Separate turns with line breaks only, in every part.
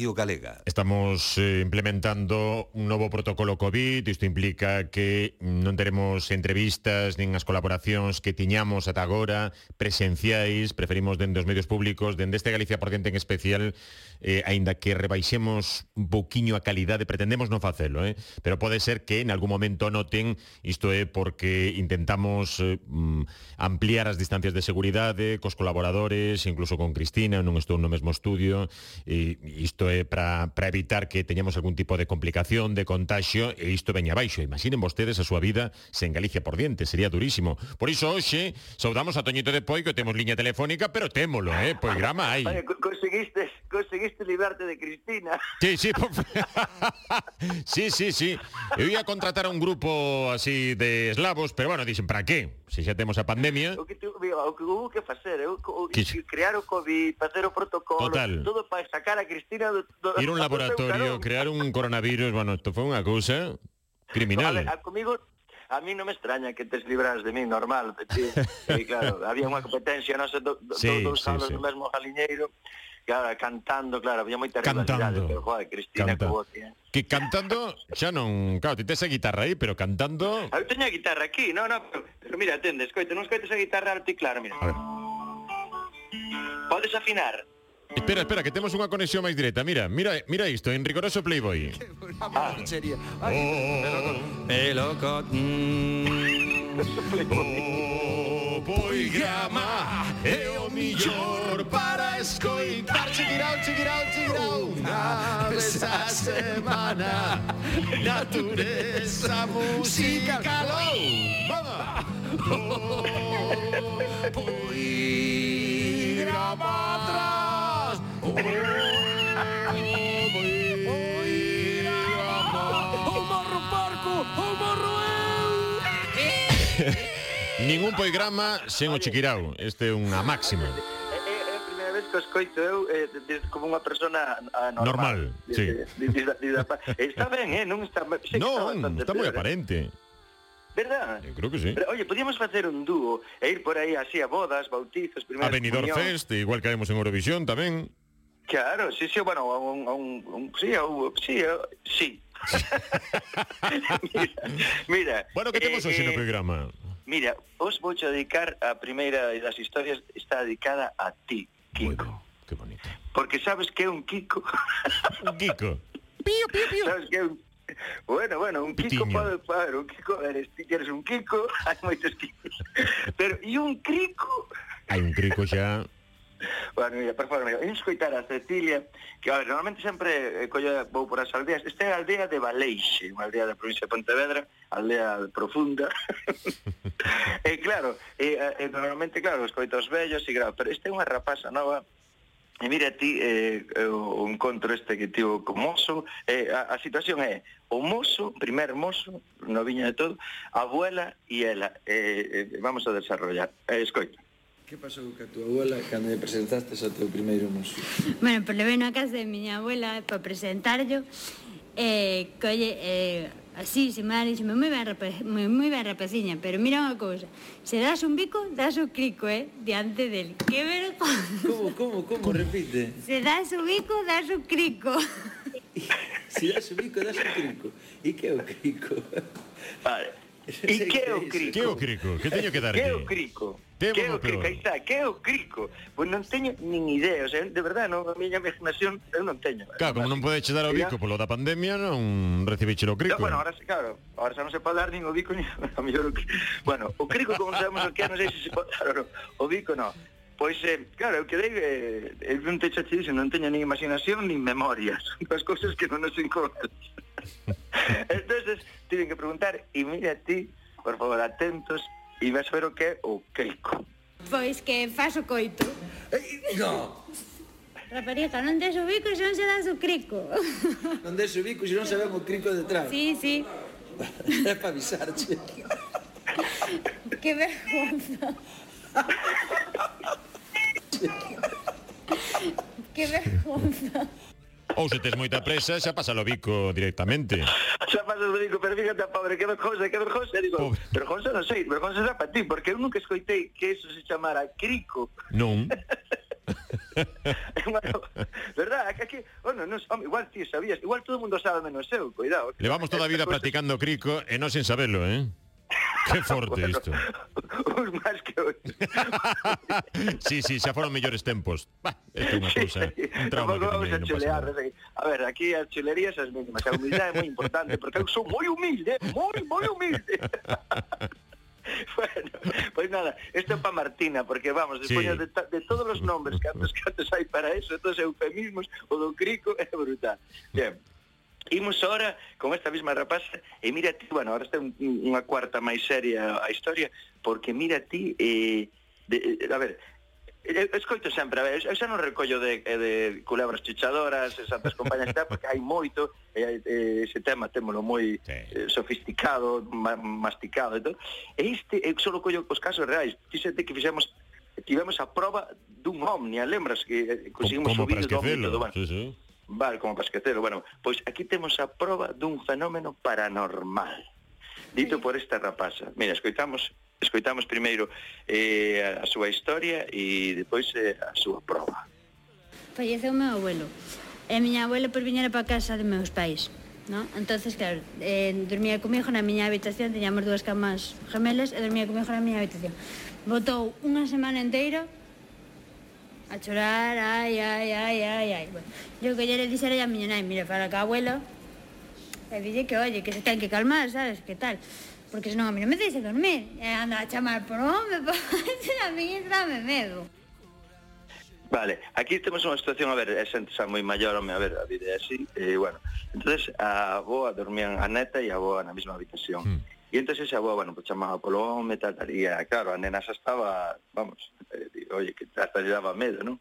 Radio Galega.
Estamos eh, implementando un novo protocolo COVID, isto implica que non teremos entrevistas nin as colaboracións que tiñamos ata agora presenciais, preferimos dende os medios públicos, dende este Galicia por dente en especial, eh, aínda que rebaixemos un pouquiño a calidade, pretendemos non facelo, eh? pero pode ser que en algún momento noten, isto é porque intentamos eh, mm, ampliar as distancias de seguridade cos colaboradores, incluso con Cristina, non estou no mesmo estudio, e isto eh, para, para evitar que teñamos algún tipo de complicación, de contagio, e isto veña abaixo. Imaginen vostedes a súa vida sen Galicia por diante, sería durísimo. Por iso, hoxe, saudamos a Toñito de Poi, que temos liña telefónica, pero témolo, eh, pois grama hai.
Oye, conseguiste, conseguiste librarte de Cristina.
Sí, sí, por... sí, sí, sí. Eu ia contratar a un grupo así de eslavos, pero bueno, dicen, para qué? Se xa temos a pandemia.
O que, tu, o que hubo que facer, eu, o,
que...
crear o COVID, facer o protocolo,
Total.
todo para sacar a Cristina do
ir a un laboratorio, crear un coronavirus, bueno, isto foi unha cousa criminal.
No, a, a, ¿eh? comigo a mí non me extraña que tes libras de mí, normal. Sí, sí, claro, había unha competencia, non sei, do, do,
sí,
dous
sí, sí.
do mesmo jaliñeiro, claro, cantando, claro, había moita
cantando.
pero joder, Cristina
Canta.
que voz, eh.
Que cantando, xa non, claro, ti tes a guitarra aí, pero cantando...
Eu teño a guitarra aquí, non, non, pero, pero mira, atende, escoite, non escoites a guitarra alta e claro, mira.
A ver.
Podes afinar?
Espera, espera, que temos unha conexión máis directa. Mira, mira, mira isto, en rigoroso Playboy.
Ah,
O poigrama é o millor para escoitar. Chequirao, chequirao, chequirao Unha vez a semana. Natureza musical Vamos! O poigrama Ou morro porco, ou morro eu Ningún poigrama sen o chiquirau Este é unha máxima
É a primeira vez que escoito eu eh, des, como unha persona. Normal,
sí.
Está ben, eh? Non está... Sei
Non,
está,
está moi
eh.
aparente.
Verdad?
Eu creo que sí.
Pero, oye, podíamos facer un dúo e ir por aí así a bodas, bautizos, primeiras
A
Benidorm
Fest, igual caemos en Eurovisión tamén.
Claro, sí, sí, bueno, a un, a un, un sí, a un, sí, a, sí. mira, mira,
Bueno, que temos
eh,
hoxe no programa?
Mira, os vou dedicar a primeira das historias está dedicada a ti, Kiko.
Ben, que bonito.
Porque sabes que é un Kiko.
un Kiko. Pío, pío, pío.
Sabes que é un Bueno, bueno, un
Pitiño.
Kiko pode pagar, un Kiko, a ver, ti queres un Kiko, hai moitos Kikos. Pero, e un Crico?
Hai un Crico xa...
Fulanilla, per Fulanilla. E escoitar a Cecilia, que a ver, normalmente sempre eh, colla, vou por as aldeas. Esta é a aldea de Valeixe, unha aldea da provincia de Pontevedra, aldea profunda. e claro, e, e, normalmente, claro, escoito os vellos e claro, pero esta é unha rapaza nova E mira ti eh, o encontro este que tivo con mozo, eh, a, a situación é o mozo, primer mozo, no viña de todo, a abuela e ela. Eh, eh, vamos a desarrollar. Eh, escoita.
Que pasou ca túa abuela cando lle presentaste ao teu primeiro mozo?
Bueno, pois levei na casa de miña abuela para presentarlo eh, colle eh, así, se me dixeme moi ben, moi, moi ben rapaciña, pero mira unha cousa, se das un bico, das o crico, eh, diante del. Que vergonza.
Como, como, como, repite?
Se das o bico, das o crico.
se das o bico, das o crico. E que é o crico?
Vale. E que é o crico?
Que é o crico? Que teño que darte?
Que é o crico?
Temos
que é o crico, aí está, que é o crico? Pois non teño nin idea, o sea, de verdade, non, a miña imaginación eu non teño.
Claro, como non podeche dar o bico polo da pandemia, non recibiche o crico.
No, bueno, ahora, claro, ahora xa non se pode dar nin o bico, nin a mellor o crico. Bueno, o crico, como sabemos o que é, non sei se se pode dar o, o bico, non. Pois, eh, claro, eu quedei, eh, eu non te xa te non teño nin imaginación nin memoria. Son as cousas que non nos encontran. entonces tiven que preguntar, e mira ti, por favor, atentos, e a ver o que é o queico.
Pois que faz o coito.
Ei, no.
Rapariga, non des o bico se non se das o crico.
non des o bico se non sabemos o crico detrás.
Sí, sí.
é para avisarche.
que vergonza. que vergonza.
Ou se tes moita presa, xa pasa o bico directamente.
Xa pasa o bico, pero fíjate, pobre, que vergonza, que vergonza. Digo,
pobre.
vergonza non sei, vergonza xa para ti, porque eu nunca escoitei que eso se chamara crico.
Non.
bueno, verdad, que aquí, bueno, non, home, igual ti sabías, igual todo o mundo sabe menos eu, cuidado.
Levamos toda a vida practicando crico e non sen sabelo, eh? Que forte
bueno,
isto.
Uns máis que outros.
sí, sí, xa foron mellores tempos. Bah, é unha cousa, un trauma que
vamos a chulear. A ver, aquí as chulerías as mínimas. A humildade é moi importante, porque eu sou moi humilde, moi, moi humilde. bueno, pois nada, isto é para Martina, porque vamos,
sí.
de, de todos os nombres que antes, que antes hai para eso, todos eufemismos, o do crico é brutal. Bien. Imos ahora con esta mesma rapaza e mira ti, bueno, ahora está un, unha cuarta máis seria a historia, porque mira ti, eh, de, eh, a ver, eh, escoito sempre, a ver, eu xa non recollo de, eh, de culebras chichadoras, e santas compañas tal, porque hai moito, e, ese tema témolo moi
sí.
eh, sofisticado, ma, masticado e todo. E este, eu só collo os casos reais. Fíxate que fixemos tivemos a prova dun Omnia, lembras que conseguimos
o
vídeo do Omnia todo, bueno.
sí, sí
Val, como para esquecelo. Bueno, pois aquí temos a proba dun fenómeno paranormal, dito por esta rapaza. Mira, escoitamos escoitamos primeiro eh, a súa historia e depois eh, a súa proba.
Falleceu meu abuelo. E miña abuela por viñera para casa de meus pais. ¿no? Entonces, claro, eh, dormía comigo na miña habitación, teñamos dúas camas gemelas e dormía comigo na miña habitación. Botou unha semana enteira a chorar, ai, ai, ai, ai, ai. Bueno, yo que lle dixera a miña nai, mira, para acá, abuelo, e dille que, oye, que se ten que calmar, sabes, que tal. Porque senón a mí non me deixa dormir. E anda a chamar por home, pues, a mí entrame medo.
Vale, aquí temos unha situación, a ver, é xente xa moi maior, home, a ver, a vida é así, e bueno, entonces a boa dormían a neta e a boa na mesma habitación.
Mm.
E entonces a boa, bueno, pues chamaba polo home, tal, tal, e eh, claro, a nena xa estaba, vamos, eh, oye, que hasta lle daba medo, non?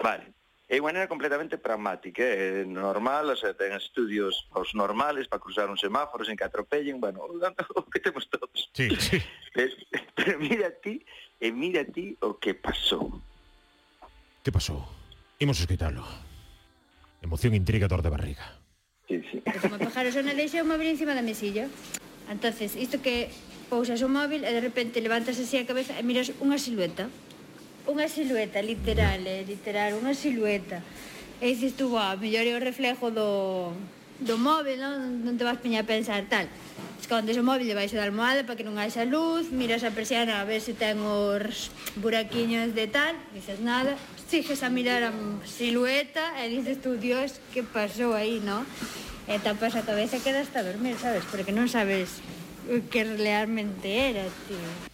Vale. É unha maneira completamente pragmática, é normal, o sea, ten estudios os normales para cruzar un semáforo sen que atropellen, bueno, o que temos todos.
Sí, sí.
Pero, pero mira ti, e mira ti o que pasou.
Que pasou? Imos escoitalo. Emoción intriga dor de barriga.
Sí, sí.
Como pajar o sona deixa o móvil encima da mesilla. Entonces, isto que pousas o móvil e de repente levantas así a cabeza e miras unha silueta unha silueta, literal, eh, literal, unha silueta. E dices tú, wow, mellor é o reflejo do, do móvil, non, non te vas peña a pensar tal. Escondes o móvil debaixo da almohada para que non haxa luz, miras a persiana a ver se ten os buraquiños de tal, dices nada, sigues a mirar a silueta e dices tú, Dios, que pasou aí, non? E tapas a cabeza e quedas a dormir, sabes? Porque non sabes que realmente era, tío.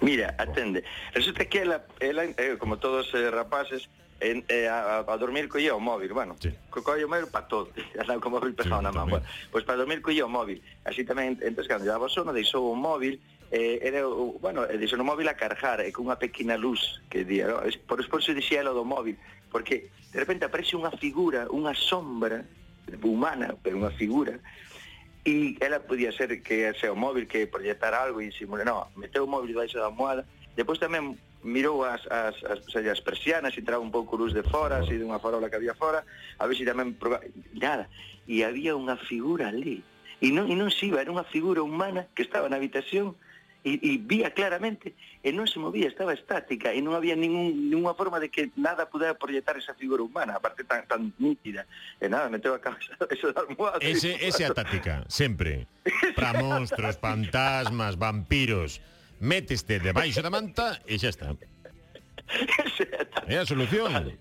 Mira, atende. Resulta que ela, ela eh, como todos os eh, rapaces, en, eh, a, a dormir collía o móvil, bueno,
sí.
co collía o móvil para todo, andaba con móvil pesado
sí,
na man, bueno, pois para dormir collía o móvil, así tamén, entón, cando daba sono, deixou o móvil, eh, era, o, bueno, deixou o móvil a cargar, e cunha pequena luz, que día, no? por eso se dixía ela do móvil, porque de repente aparece unha figura, unha sombra humana, pero unha figura, e ela podía ser que ese o móvil que proyectar algo e simule, no, meteu o móvil baixo da almohada, depois tamén mirou as, as, as, as persianas, e traba un pouco luz de fora, así dunha farola que había fora, a ver se si tamén proba... nada, e había unha figura ali, e non, e non se iba, era unha figura humana que estaba na habitación, e, e vía claramente e non se movía, estaba estática e non había ningún, ninguna forma de que nada pudera proyectar esa figura humana, aparte tan, tan nítida. E nada, meteu a cabeza eso da almohada.
Ese, ese a táctica, sempre. Para monstruos, fantasmas, vampiros. Méteste debaixo da manta e xa está.
É a
solución. Vale.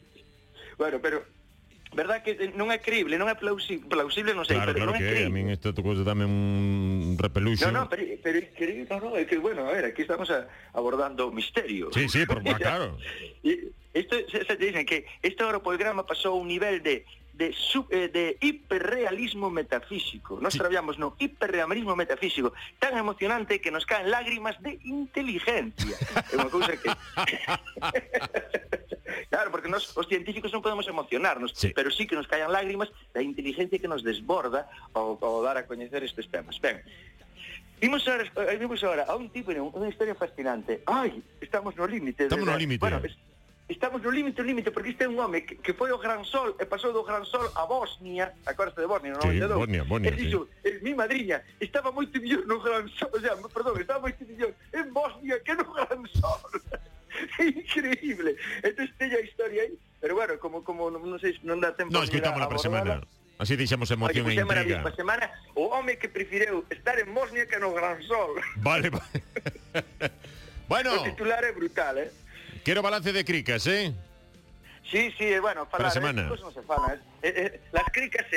Bueno, pero verdad que eh, non é creíble, non é plausible, plausible non sei,
claro,
pero
claro
non é
que creíble. a min esta cousa tamén un repeluxo.
No, no, pero, pero creíble, no, no, é que, bueno, a ver, aquí estamos a, abordando o misterio.
Sí, sí, por, claro.
E isto, se, se dicen que este programa pasou un nivel de de, sub, eh, de hiperrealismo metafísico. Nos
sí.
traballamos no hiperrealismo metafísico tan emocionante que nos caen lágrimas de inteligencia. é unha cousa que... Claro, porque nós os científicos non podemos emocionarnos,
sí.
pero sí que nos caían lágrimas da inteligencia que nos desborda ao, ao dar a coñecer estes temas. Ben, Vimos ahora, eh, vimos ahora a un tipo, unha historia fascinante. Ai, estamos no límite.
Estamos no límite.
Bueno, es, estamos no límite, límite, porque este é un home que, que foi ao Gran Sol e pasou do Gran Sol a Bosnia, acordaste de Bosnia, non?
Sí, Bosnia, Bosnia,
e dixo, sí. mi madriña estaba moito millón no Gran Sol, o sea, perdón, estaba moito millón en Bosnia que no Gran Sol. increíble. Entonces teño a historia aí, pero bueno, como como non dá tempo.
No,
de ir
escoitámola
a
para
abordala.
semana. Así deixamos emoción
Oye,
e intriga.
Pa semana, o home que prefireu estar en Bosnia que no Gran Sol.
Vale, vale. bueno,
O titular é brutal, eh?
quero balance de cricas, eh?
Sí, sí, eh, bueno, falar,
Para semana.
eh, cosas non se falan, eh, eh, eh, las cricas se